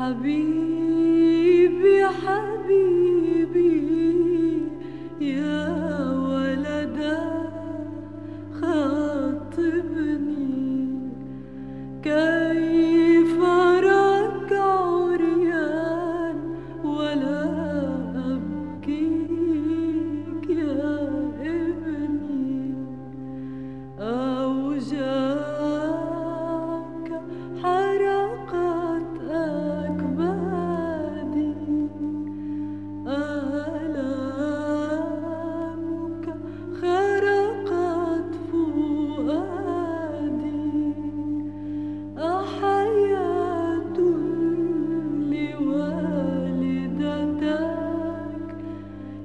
حبيبي حبيبي يا ولدا خاطبني كيف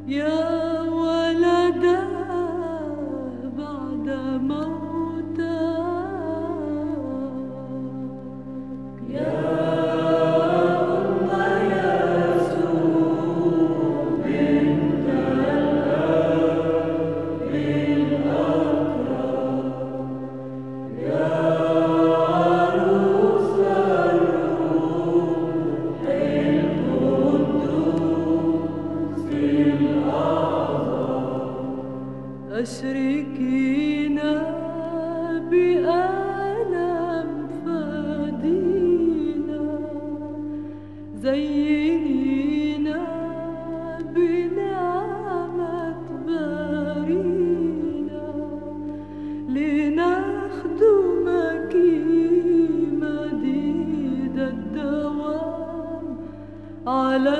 يا أشركينا بألم فدينا زينينا بنعمة بارينا. لنخدمك مديد الدوام على